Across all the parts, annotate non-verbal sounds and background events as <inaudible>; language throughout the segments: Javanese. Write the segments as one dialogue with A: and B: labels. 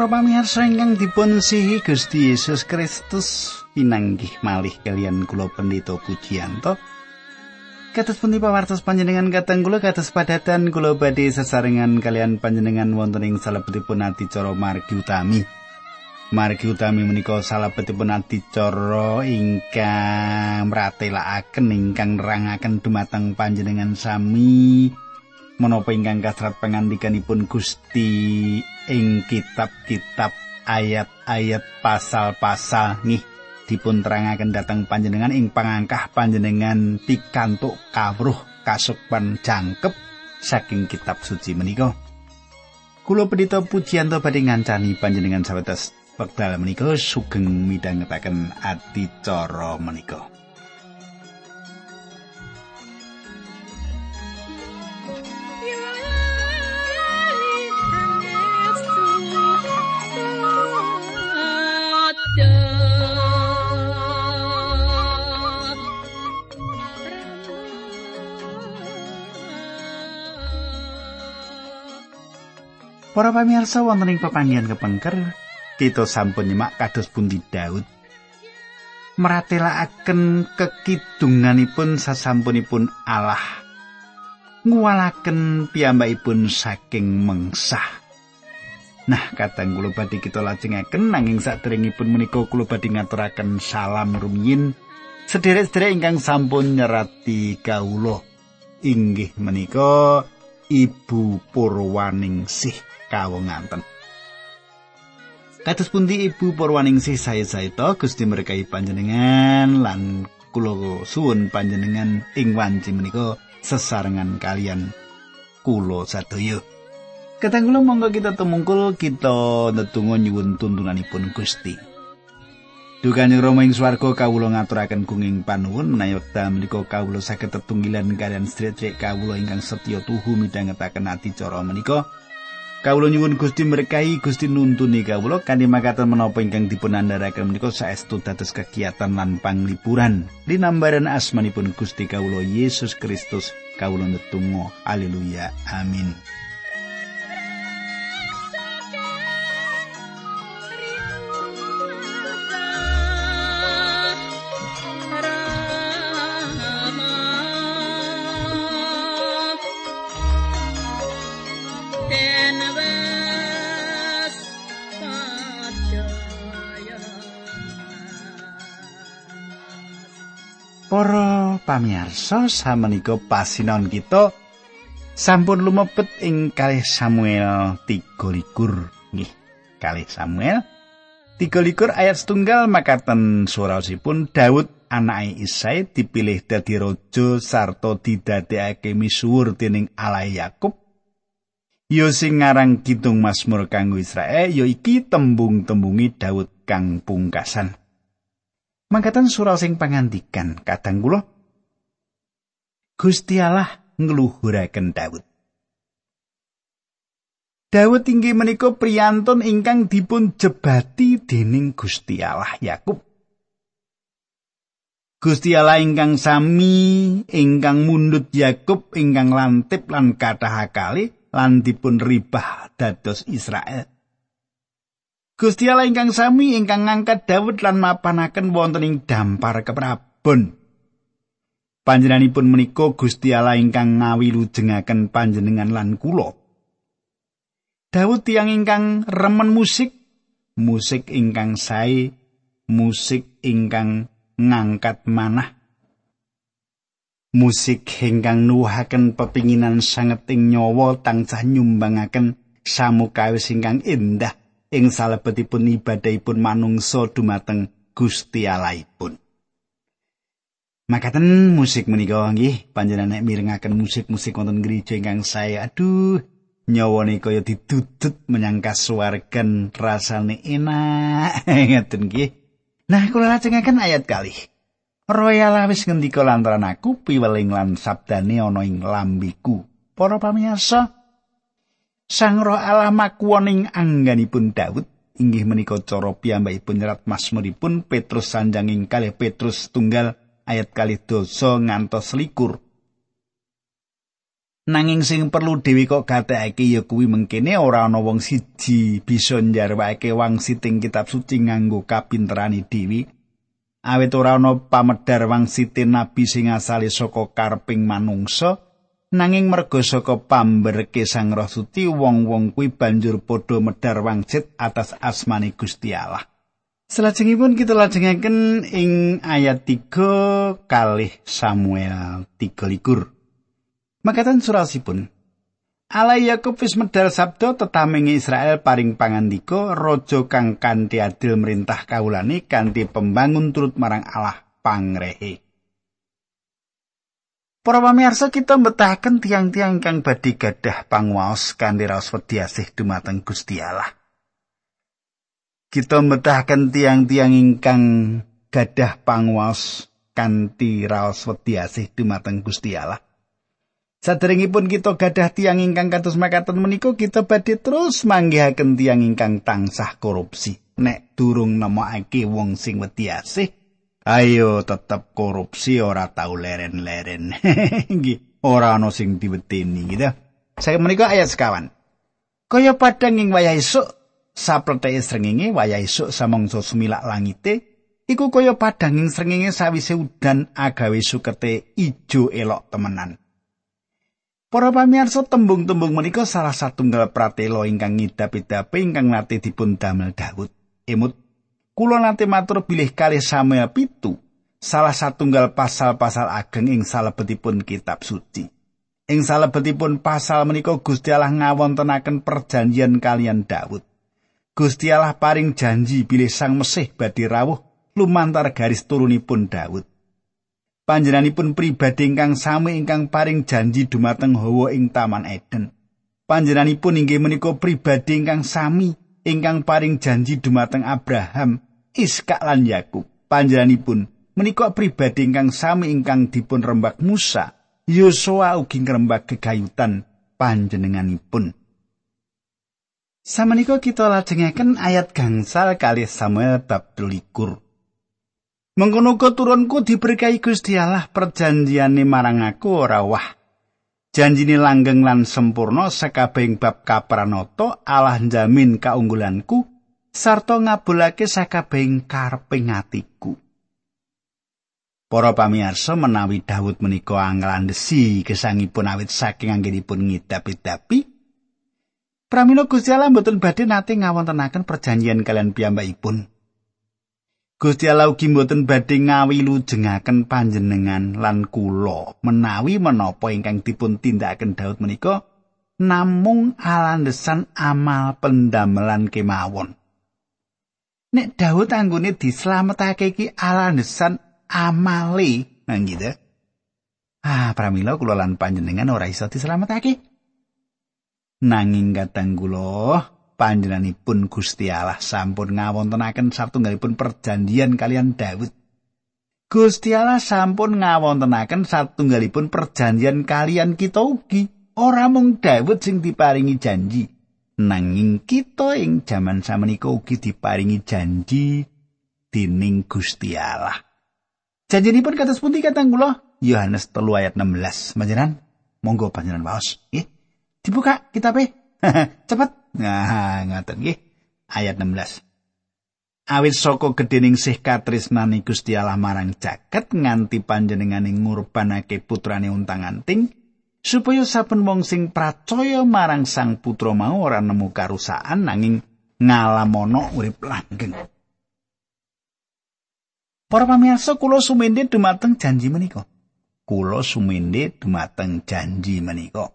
A: Para pamirsa ingkang dipun sihi Gusti Yesus Kristus pinanggih malih kalian kula pendeta Pujiyanto. Kados pundi pawartos panjenengan kateng kula kados padatan kula badhe sesarengan kalian panjenengan wonten ing salebetipun adicara margi utami. Margi utami menika salebetipun adicara ingkang mratelakaken ingkang nerangaken dumateng panjenengan sami menapa ingkang kasrat pangandikanipun Gusti ing kitab-kitab ayat-ayat pasal-pasal nih dipun terangaken dhateng panjenengan ing pangangkah panjenengan pikantuk kawruh kasukman jangkep saking kitab suci menika. Kulo pendito pujianto badhe ngancani panjenengan sawetas wekdal menika sugeng midhangetaken adicara menika. Para pamirsa wonten ing pepanggihan kepengker, kita sampun nyimak kados pundi Daud meratelaken kekidunganipun sasampunipun Allah nguwalaken piyambakipun saking mengsah. Nah, kadang kula badhe kita lajengaken nanging saderengipun menika kula badhe ngaturaken salam rumiyin sederek-sederek ingkang sampun nyerati kawula inggih menika Ibu Purwaningsih. Kawonganten. Kados pundi Ibu Purwaningsih saya-saita Gusti berkahi panjenengan lan kula suwun panjenengan ing wanci menika sesarengan kalian kula sadaya. Katang kula monggo kita tumungkul kita netunggo nyuwun tuntunanipun Gusti. Dukane Rama ing swarga kawula ngaturaken gunging panuwun menawi wekdal menika kawula saged tetunggilan kalian sedherek kawula ingkang setya tuhu midhangetaken ati cara menika. Kawula nyuwun Gusti berkahi Gusti nuntuni kawula. Kanthi makaten menapa ingkang dipun andharaken menika saestu dados kegiatan lan panglipuran linambaran asmanipun Gusti kawula Yesus Kristus kawula netunggal haleluya. Amin Para pamirsa samenika pasinon kita sampun lumebet ing kalih Samuel 13 nggih kalih Samuel 13 ayat setunggal makaten surasipun Daud anake Isai dipilih dadi raja sarta didadekake misuwur dening Allah Yakub Ya sing ngarang kidung Mazmur kanggo Israel ya iki tembung-tembungi Daud kang pungkasan. Mangkatan surau sing pangandikan kadang kula Gusti Allah ngluhuraken Daud. Daud inggih menika priyantun ingkang dipun jebati dening Gusti Allah Yakub. Gusti Allah ingkang sami ingkang mundut Yakub ingkang lantip lan kathah kali lan dipun ribah dados Israel. Gusti Allah ingkang sami ingkang ngangkat Daud lan mapanaken wonten ing dampar keprabon. Panjenenganipun menika Gusti Allah ingkang ngawilujengaken panjenengan lan kula. Daud tiyang ingkang remen musik, musik ingkang sae, musik ingkang ngangkat manah. Musik ingkang nuwuhaken pepinginan sanget ing nyawa tansah nyumbangaken samukawis ingkang indah ing salebetipun ibadahipun manungsa dumateng Gusti Allahipun. Makaten musik menika nggih panjenengan nek mirengaken musik-musik wonten gereja ingkang saya aduh nyawane kaya didudut menyang kasuwargan rasane enak <laughs> ngeten nggih. Nah kula lajengaken ayat kali. Royal wis ngendika lantaran aku piweling lan sabdane ana ing lambiku. Para pamirsa, Sang Roh Allah makuwon ing angganipun Daud inggih menika cara piyambakipun nyerat Mazmuripun Petrus sanjanging kalih Petrus tunggal ayat kalih dosa ngantos likur. Nanging sing perlu dewi kok gatekake ya kuwi mengkene ora ana wong siji bisa njarwake wangsiting kitab suci nganggo kapinterane dewi. Awit ora ana pamedar wangsitin nabi sing asale saka karping manungsa, nanging merga saka pamberke Sang Roh Suci wong-wong kuwi banjur padha medar wangsit atas asmane Gusti Allah. Selajengipun kita lajengaken ing ayat 3 kalih Samuel 3 likur. Makatan surasipun. Allah Yakub wis medal sabda tetaming Israel paring pangandika raja kang kanthi adil merintah kawulane kanthi pembangun turut marang Allah pangrehe. Para pamirsa kita mbetahaken tiang-tiang kang badhe gadah panguwaos kanthi raos wedi asih dumateng Gusti Allah. Kita mbetahaken tiang-tiang ingkang gadah panguwaos kanthi raos wedi asih dumateng Gusti Allah. Saderengipun kita gadah tiang ingkang kados makaten menika kita badhe terus manggihaken tiang ingkang tansah korupsi. Nek durung nemokake wong sing wedi asih, ayo tetep korupsi ora tau leren-leren. <laughs> Ora ana sing diweteni gitu. Saya menika ayat sekawan. Kaya padang ing wayah esuk sapletheke srengenge wayah esuk samangsa sumilak langite iku kaya padang ing srengenge sawise udan agawe sukete ijo elok temenan. Para pamirsa tembung-tembung menika salah satunggal pratela ingkang ngidap-idapi ingkang nate dipun damel Daud. Emut kula nate matur bilih kalih Samuel pitu salah satunggal pasal-pasal ageng ing salebetipun kitab suci. Ing salebetipun pasal menika Gusti Allah ngawontenaken perjanjian kalian Daud. Gusti Allah paring janji bilih Sang Mesih badhe rawuh lumantar garis turunipun Daud. panjenenganipun pribadi ingkang sami ingkang paring janji dumateng Hawa ing Taman Eden. Panjenenganipun inggih menika pribadi ingkang sami ingkang paring janji dumateng Abraham, Iskak lan Yakub. Panjenenganipun menika pribadi ingkang sami ingkang dipun rembak Musa, Yosua ugi ngrembak kegayutan panjenenganipun. Samenika kita lajengaken ayat gangsal kali Samuel bab 12. Mengkono turunku diberkahi Gusti Allah perjanjiane marang aku ora wah. Janjine langgeng lan sempurna sakabehing bab kapranata Allah njamin kaunggulanku sarta ngabulake sakabehing kareping atiku. Para pamirsa menawi Daud menika anglandesi gesangipun awit saking anggenipun ngidap-idapi Pramila Gusti Allah mboten badhe nate ngawontenaken perjanjian kalian piyambakipun. Gusti Allah ugi mboten badhe ngawilujengaken panjenengan lan kula menawi menapa ingkang dipun tindakaken Daud menika namung alandesan amal pendamelan kemawon. Nek Daud anggone dislametake iki alandesan amale nang gitu. Ah, pramila kula lan panjenengan ora iso dislametake. Nanging katang kula panjenenganipun Gusti Allah sampun ngawontenaken satunggalipun perjanjian kalian Daud. Gusti Allah sampun ngawontenaken satunggalipun perjanjian kalian kita ugi. Ora mung Daud sing diparingi janji, nanging kita ing jaman samenika ugi diparingi janji dening Gusti Allah. Janjinipun kados pundi katang kula? Yohanes 3 ayat 16. Panjenengan monggo panjenengan waos. Nggih. Dibuka kitabe. <laughs> Cepet. Nah, ngaten nggih. Ayat 16. Awit saka gedhening sih katresnani Gusti Allah marang jagat nganti panjenengane ngurbanake putrane untang-anting supaya saben wong sing pracaya marang Sang Putra mau ora nemu karusaan nanging ngalamono urip langgeng. Para pamirsa kula sumende dumateng janji menika. Kula sumende dumateng janji menika.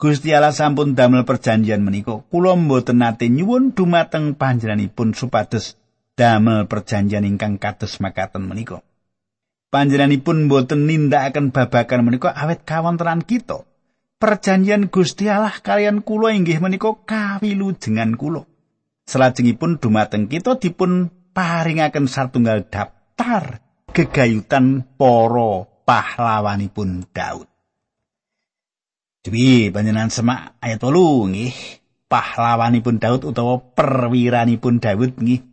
A: Gusti Allah sampun damel perjanjian menika. Kula mboten nate nyuwun dumateng panjenenganipun supados damel perjanjian ingkang kados makaten menika. Panjenenganipun mboten nindakaken babagan menika awet kawontenan kita. Perjanjian Gusti Allah kalian kula inggih menika kawilujengan kula. Salajengipun dumateng kita dipun paringaken satunggal daftar gegayutan para pahlawanipun Daud. Dewi panjenengan semak ayat 8 nggih. Pahlawanipun Daud utawa perwiranipun Daud nggih.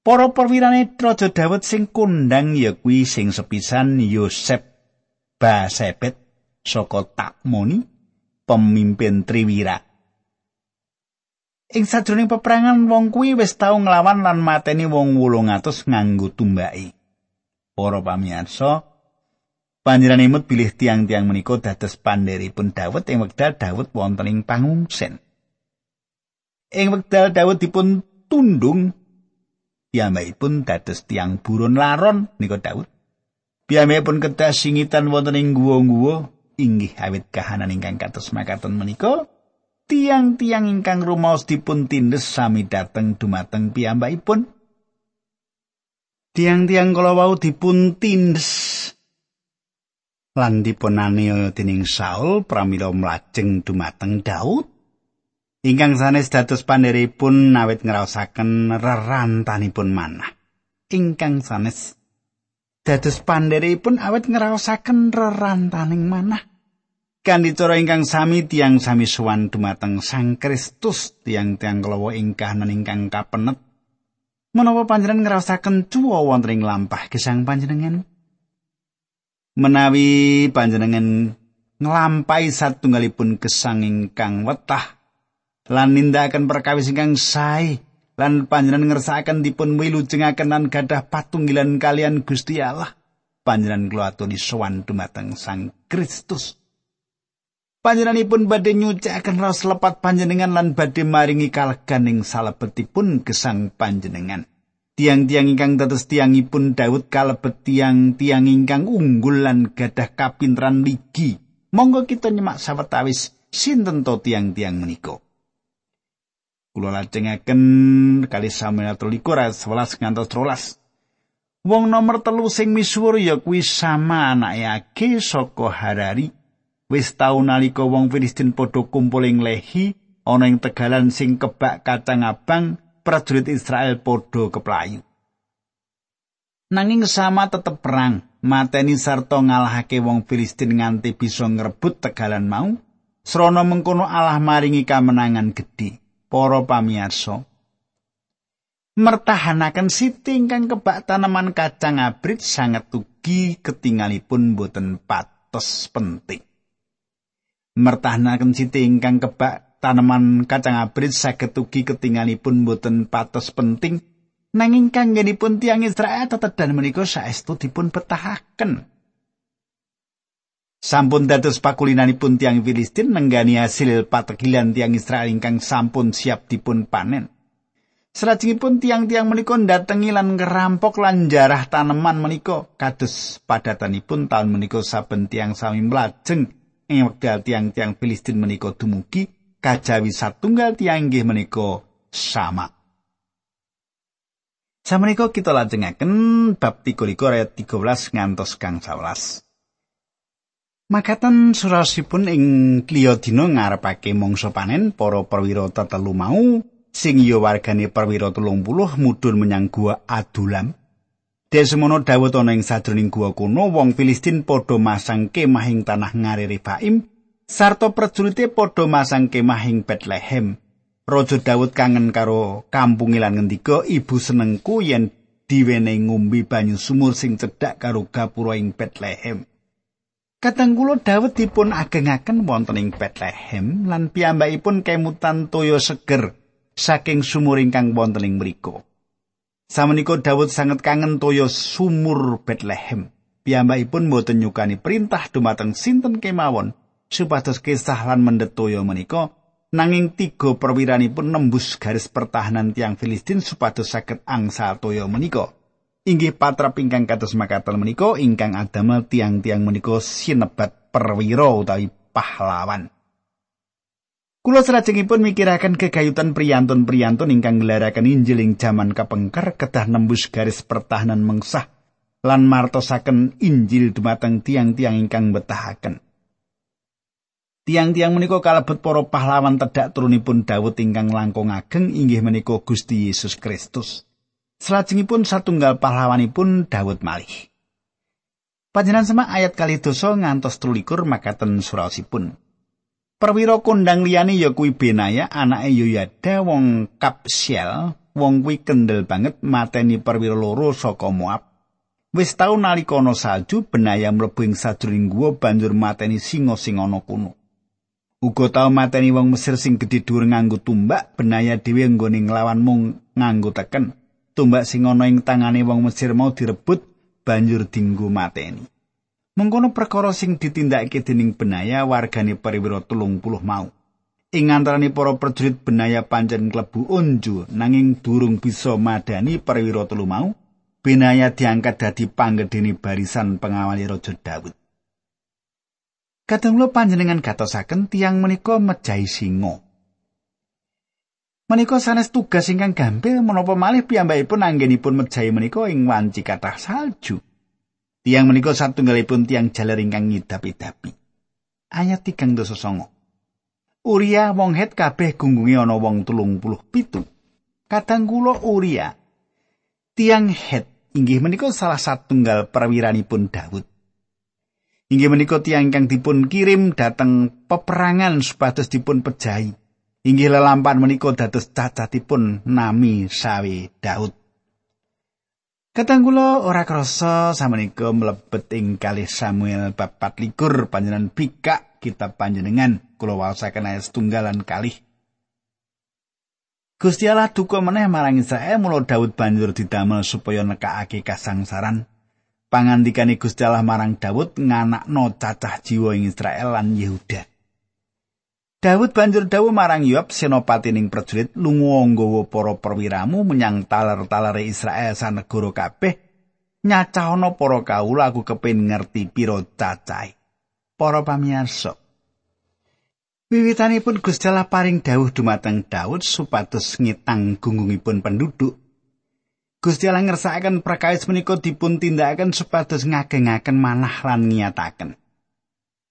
A: Para perwirane Raja Daud sing kondang ya kuwi sing sepisan Yosef Basebet saka Takmoni pemimpin Triwira. Ing sajroning peperangan wong kuwi wis tau nglawan lan mateni wong 800 nganggo tumbake. Para pamirsa, panjenenganipun bilih tiang-tiang menika dados pandheripun Daud ing wekdal Daud wonten ing pangungsen. Ing wekdal Daud dipun tundung piyambakipun dados tiang buron laron nika Daud. Piyambakipun kedah singitan wonten ing guwa-guwa inggih awit kahanan ingkang kados makaten menika tiang-tiang ingkang rumaos dipun tindes sami dateng dumateng piyambakipun. Tiang-tiang kala wau dipun tindes lan dipun aniaya dening Saul pramila mlajeng dumateng Daud. Ingkang sanes dados pandheripun awit ngraosaken rerantanipun manah. Ingkang sanes dados pandheripun awit ngraosaken rerantaning manah. kanthi cara ingkang sami tiang sami sowan dumateng Sang Kristus tiang-tiang kelawa ingkah ingkang kapenet menapa panjenengan ngrasaken cuwa wonten ing lampah gesang panjenengan menawi panjenengan nglampahi satunggalipun gesang ingkang wetah lan nindakaken perkawis ingkang sae lan panjenengan ngersakaken dipun wilujengaken lan gadah patunggilan kalian Gusti Allah panjenengan kula aturi sowan dumateng Sang Kristus panjenenganipun badhe nyucikaken raos lepat panjenengan lan badhe maringi kalegan ing salebetipun gesang panjenengan. Tiang-tiang ingkang dados tiangipun Daud kalebet tiang-tiang ingkang unggul lan gadah kapinteran ligi. Monggo kita nyemak sawetawis sinten to tiang-tiang menika. Kula lajengaken kali Samuel 13 ayat 11 ngantos 13. Wong nomor telu sing misuwur ya kuwi sama anake Age saka Harari wis tau nalika wong Filistin padha kumpul ing Lehi ana ing tegalan sing kebak kacang abang prajurit Israel padha keplayu. Nanging sama tetep perang, mateni sarta ngalahake wong Filistin nganti bisa ngrebut tegalan mau. Srana mengkono Allah maringi kamenangan gedhe. Para pamirsa, mertahanaken siti ingkang kebak tanaman kacang abrit sanget ugi ketingalipun boten patos penting. mertahnaken siti ingkang kebak taneman kacang abrit saged ugi ketinggalipun boten patos penting. Nanging kanggenipun tiang Israel tetedan menika saestu dipun betahaken. Sampun dados pakulinanipun tiang Filistin nenggani hasil pategilan tiang Israel ingkang sampun siap dipun panen. Selajengipun tiang-tiang menika datengi lan ngerampok lan jarah taneman menika kados padatanipun taun menika saben tiang sami mlajeng. Ing wekdal tiang-tiang Filistin menika dumugi kajawi satunggal tiang inggih menika sama. Samenika kita lajengaken bab 33 ayat 13 ngantos kang 11. Makatan surasipun ing kliya dina ngarepake mangsa panen para perwira tetelu mau sing ya wargane perwira 30 mudhun menyang gua Adulam. Desmono Dawud ana ing sadroning gua kuno wong Filistin padha masang kemah ing tanah ngare Refaim sarta prajurite padha masang kemah ing Bethlehem. Raja Dawud kangen karo kampunge lan ngendika ibu senengku yen diwenehi ngombe banyu sumur sing cedhak karo gapura ing Bethlehem. Kadang kula Dawud dipun agengaken wonten ing Bethlehem lan piyambakipun kemutan toya seger saking sumur ingkang wonten ing mriku. Samenika Daud sanget kangen toya sumur Bethlehem. Piyambakipun boten nyukani perintah dumateng sinten kemawon supados kisah lan mendhet toya menika nanging tiga perwiranipun nembus garis pertahanan tiang Filistin supados saged angsal toya menika. Inggih patrap ingkang kados makaten menika ingkang adamel tiang-tiang menika sinebat perwira utawi pahlawan. Kula salajengipun mikiraken kegayutan priyantun-priyantun ingkang nglaraken Injil ing jaman kapengker kedah nembus garis pertahanan mengsah lan martosaken Injil dumateng tiang-tiang ingkang betahaken. Tiang-tiang menika kalebet para pahlawan tedhak turunipun Daud ingkang langkung ageng inggih menika Gusti Yesus Kristus. Salajengipun satunggal pahlawanipun Daud malih. Panjenengan semak ayat kali dosa ngantos 13 makaten suraosipun. Perwira kondang liyane ya kuwi Benaya anake Yoyada wong Kapsiel, wong kuwi kendel banget mateni perwira loro saka Moab. Wis tau nalika ana salju, benaya mlebu ing sajroning guwa banjur mateni singa sing ana kuno. Uga tau mateni wong Mesir sing gedhe dhuwur nganggo tumbak, benaya dhewe nggone nglawan mung nganggo teken. Tumbak sing ana ing tangane wong Mesir mau direbut banjur dinggo mateni. Mengkono perkara sing ditindakake dening benaya wargane telung puluh mau. Ing antarané para prajurit benaya pancen klebu unju nanging durung bisa madani perwira telu mau. Benaya diangkat dadi panggedeni barisan pengawali Raja Daud. Kadang lo panjenengan gatosaken tiang menika mejahi singo. Menika sanes tugas ingkang gampil menapa malih piyambakipun anggenipun mejahi menika ing wanci kathah salju. Tiang menika satunggalipun tiang jaler ingkang ngidapi-dapi. Ayat 3 dosa songo. Uria wong het kabeh gunggunge ana wong tulung puluh pitu. Kadang kula Uria. Tiang het inggih menika salah satunggal perwiranipun Daud. Inggih menika tiyang ingkang dipun kirim dhateng peperangan supados dipun pejahi. Inggih lelampahan menika dados cacatipun nami sawe Daud. Kadang kula ora krasa samenika mlebet ing kali Samuel bab 24 panjenengan bikak kitab panjenengan kula waosaken ayat setunggalan kalih Gusti Allah duka meneh marang Israel mula Daud banjur didamel supaya nekakake kasangsaran. Pangandikane Gusti Allah marang Daud nganakno cacah jiwa ing Israel lan Yehuda. Daud banjur dawuh marang Yoab senopati ning prajurit lunga nggawa para perwiramu menyang taler-talere Israel sanegara kabeh nyacahana para kawula aku kepin ngerti pira cacahe. Para pamirsa, Wiwitanipun Gusti Allah paring dawuh dumateng Daud supados ngitang gunggungipun penduduk. Gusti Allah ngersakaken prakawis menika dipun tindakaken supados ngagengaken manah lan ngiyataken.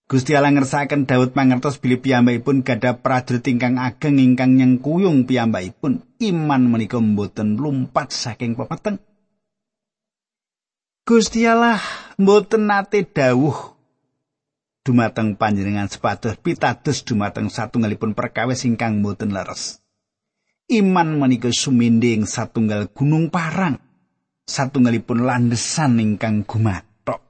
A: Gusti Allah ngersakaken Daud mangertos bilih piyambakipun gadah prajurit ingkang ageng ingkang nyengkuyung piyambakipun. Iman menika mboten lumpat saking pepeteng. Gusti Allah mboten nate dawuh dumateng panjenengan sepados pitados dumateng satunggalipun perkawis ingkang boten leres. Iman menika suminding satunggal gunung parang, satunggalipun landesan ingkang gumathok.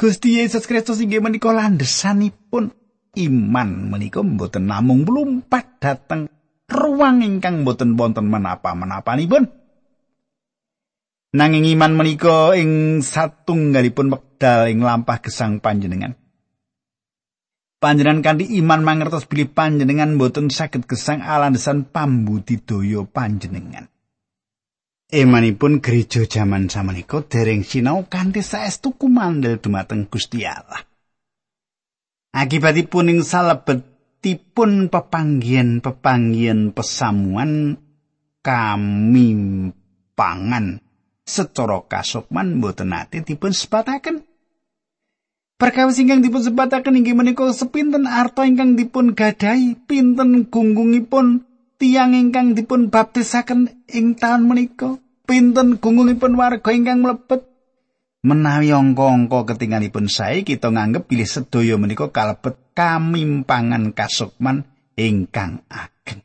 A: Gusti Yesus Kristus inggih menika landesanipun iman menika boten namung mlumpat dhateng ruang ingkang boten wonten menapa-menapanipun. Nanging iman menika ing satunggalipun wekdal ing lampah gesang panjenengan. Panjenengan kanthi iman mangertos bilih panjenengan boten saged gesang alandesan pambudidaya panjenengan. Emanipun gereja jaman samenika dereng sinau kanthi saestu kumandel dumateng Gusti Allah. Akibatipun ing salebetipun pepanggian-pepanggian pesamuan kami pangan secara kasukman mboten nate dipun sebataken. Perkawis ingkang dipun sebataken inggih menika sepinten arta ingkang dipun gadahi, pinten gunggungipun tiang ingkang dipun baptisaken ing taun menika, pinten gunggungipun warga ingkang mlebet. Menawi angka-angka ketinggalipun sae kita nganggep pilih sedaya menika kalebet kamimpangan kasukman ingkang ageng.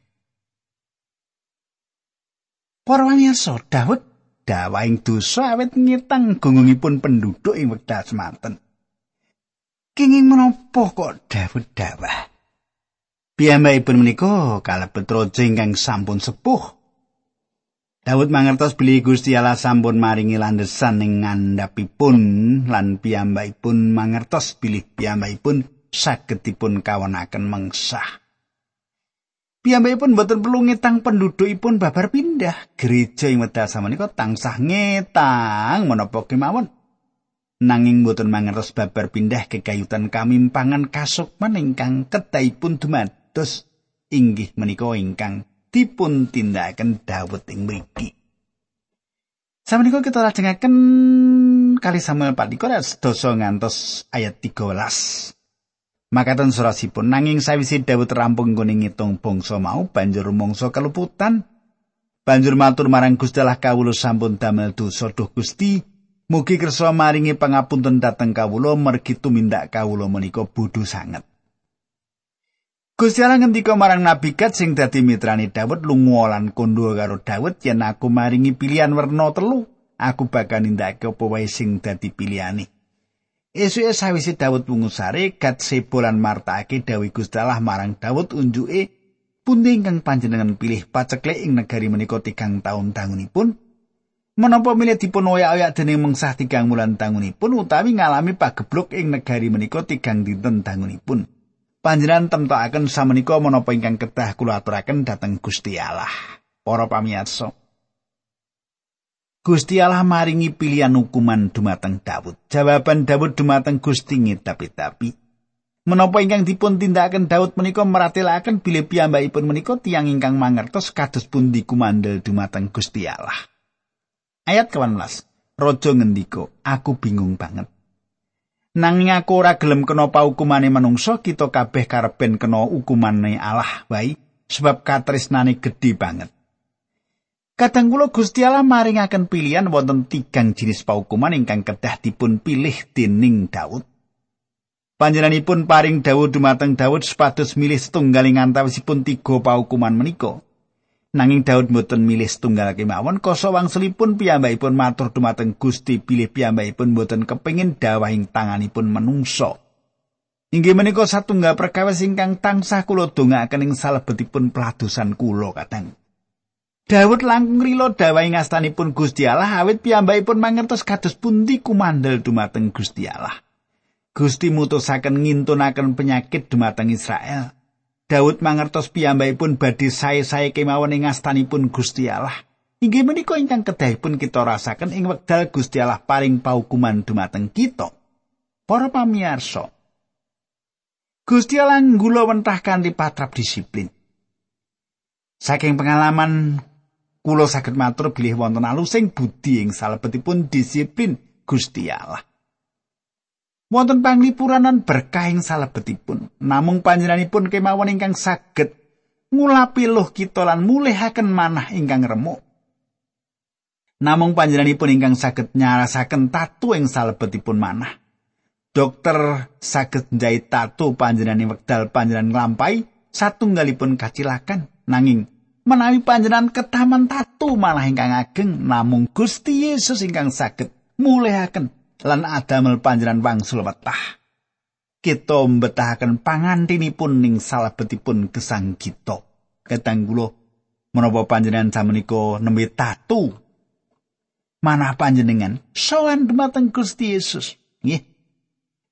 A: Para wanita Daud dawaing dosa awet ngitang gungungipun penduduk ing wekdal semanten. Kenging menapa kok Daud dawah? Piyambakipun menika kalebet raja ingkang sampun sepuh. Daud mangertos bilih Gusti Allah sampun maringi landesan ing ngandhapipun lan piyambakipun mangertos bilih piyambakipun saged dipun kawonaken mengsah. Piyambakipun boten perlu ngetang pendudukipun babar pindah. Gereja ing wedal samenika tansah ngetang menapa kemawon. Nanging boten mangertos babar pindah kekayutan kamimpangan kasukman ingkang ketahipun dumados inggih menika ingkang dipun tindakaken Daud ing mriki. Samenika kita lajengaken kali Samuel 4 dosa ngantos ayat 13. Makaten surasipun nanging sawise Daud rampung nggone ngitung bangsa mau banjur mangsa keluputan banjur matur marang Gusti Allah kawula sampun damel dosa duh Gusti mugi kersa maringi pangapunten dhateng kawula mergi tumindak kawula menika bodho sanget Gusti Allah ngendika marang Nabi Gad sing dadi mitrani Daud lunga lan kondo karo Daud yen aku maringi pilihan werna telu aku bakal nindakake apa wae sing dadi pilihane. Esuke sawise Daud pungusare gat sebolan martake dawuh Gusti Allah marang Daud unjuke pundi ingkang panjenengan pilih paceklek ing negari menika tigang taun tangunipun menapa milih dipun oyak-oyak dening mengsah tigang wulan tangunipun utawi ngalami pageblok ing negari menika tigang dinten tangunipun panjenengan temtokaken samenika menapa ingkang kedah kula aturaken dhateng Gusti Allah para pamirsa Gusti Allah maringi pilihan hukuman dumateng Daud. Jawaban Daud dumateng Gusti tapi Menapa ingkang dipun tindakaken Daud menika meratelaken bilih piyambakipun menika tiyang ingkang mangertos kados pundi kumandel dumateng Gusti Allah. Ayat 18. Raja ngendika, "Aku bingung banget. Nanging aku ora gelem kena paukumane manungsa, kita kabeh karepen kena hukumane Allah wae, sebab katresnane gedhe banget." Kadang kula Gusti Allah maringaken pilihan wonten tigang jenis paukuman ingkang kedah dipun pilih dening Daud. Panjenenganipun paring Daud dumateng Daud sepatus milih setunggaling antawisipun tiga paukuman menika. Nanging Daud mboten milih setunggal kemawon koso wangsulipun piyambakipun matur dumateng Gusti pilih piyambakipun mboten kepengin dawahing tanganipun menungso. Inggih menika satunggal perkawis ingkang tansah kula dongaaken ing salebetipun peladosan kula kadang. Daud langkung rila dawai ngastanipun Gusti Allah awit piyambakipun mangertos kados pundi kumandel dumateng Gusti Allah. Gusti mutusaken ngintunaken penyakit dumateng Israel. Daud mangertos piyambakipun badhe sae-sae kemawon ing ngastanipun Gusti Allah. Inggih menika ingkang kedahipun kita rasaken ing wekdal Gusti Allah paring paukuman dumateng kita. Para pamirsa, Gusti Allah nggula wentah kanthi patrap disiplin. Saking pengalaman Kulo saged matur bilih wonten alusing budi ing salebetipun disiplin Gusti Allah. Wonten panglipuranan berkah ing salebetipun, namung panjenenganipun kemawon ingkang saged ngulapi luh kita lan mulihaken manah ingkang remuk. Namung panjenenganipun ingkang saged nyarasaken tatu ing salebetipun manah. Dokter saged njait tatu panjenengan wekdal panjenengan nglampahi satunggalipun kacilakan nanging menawi panjenengan ketaman tatu malah ingkang ageng namung Gusti Yesus ingkang saged mulihaken lan adamel panjenengan wangsul wetah kita mbetahaken pangantinipun ning salebetipun gesang kita ketang kula menapa panjenengan samenika nembe tatu. Manah panjenengan. Sowan dumateng Gusti Yesus. Nggih.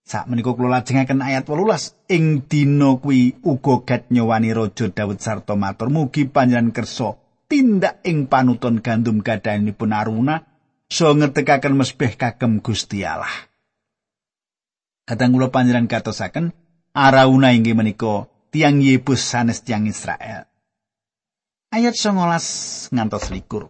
A: Sak menika kula lajengaken ayat 18 ing dina kuwi uga gat nyowani raja Daud sarta matur. Mugi panjenengan kersa tindak ing panuton gandum gadhanipun Aruna so ngetekaken mesbeh kagem Gusti Allah. Kadang kula panjenengan katosaken Arauna inggih menika tiang Yebus sanes tiang Israel. Ayat 19 ngantos likur.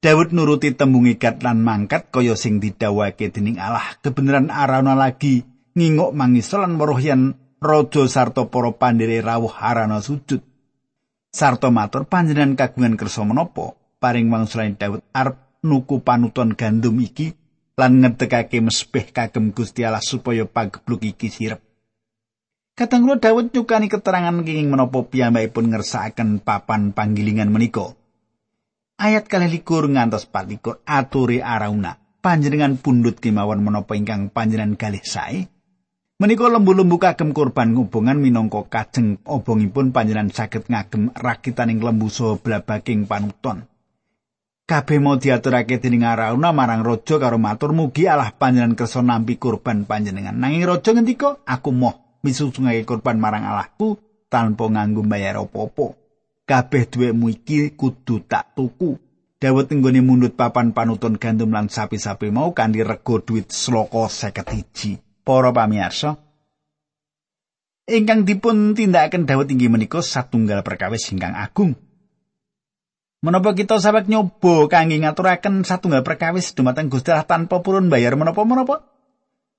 A: Daud nuruti tembung ikat lan mangkat kaya sing didhawuhake dening Allah. Kebenaran Arauna lagi ngingok mangisol lan weruh yen raja sarta para pandhere rawuh harana sujud. Sarta matur panjenengan kagungan kersa menapa paring wangsulane Daud arep nuku panuton gandum iki lan ngedekake mesbeh kagem Gusti Allah supaya pagebluk iki sirep. Kadang kula Daud nyukani keterangan kenging menapa piyambakipun ngersakaken papan panggilingan menika. Ayat kali likur ngantos patikur aturi arauna. Panjenengan pundut kemawon menapa ingkang panjenengan galih sae. Menika lembu-lembu kagem kurban hubungan minangka kajeng obongipun panjenengan saged ngagem rakitaning lembu saha blabaking panuton. Kabeh mau diaturake dening Arauna marang raja karo matur mugi Allah panjenengan kersa nampi kurban panjenengan. Nanging raja ngendika, aku moh misusungake kurban marang Allahku tanpa nganggo bayar apa-apa. Kabeh duwekmu iki kudu tak tuku. Dawet nggone mundut papan panuton gandum lan sapi-sapi mau kanthi rego duit sloka 51. para pamirsa ingkang dipun tindakaken Daud inggih menika satunggal perkawis ingkang agung Menapa kita sabak nyoba kangge ngaturaken satunggal perkawis dumateng Gusti Allah tanpa purun bayar menapa-menapa?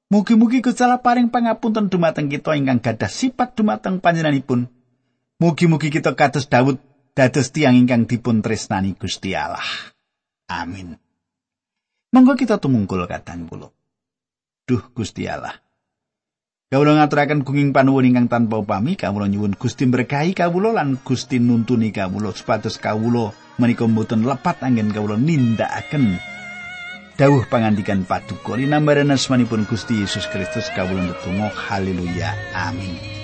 A: Mugi-mugi Gusti Allah paring pangapunten dumateng kita ingkang gadah sifat dumateng panjenenganipun. Mugi-mugi kita kados Daud dados tiang ingkang dipun tresnani Gusti Allah. Amin. Monggo kita tumungkul kadang kula. Duh Gusti Allah. Kawula ngaturaken gunging panuwun ingkang tanpa upami, kawula nyuwun Gusti berkahi kawula lan Gusti nuntuni kawula supados kawula menika mboten lepat anggen kawula nindakaken. Dawuh pangandikan paduka linambaran asmanipun Gusti Yesus Kristus kawula ndedonga haleluya amin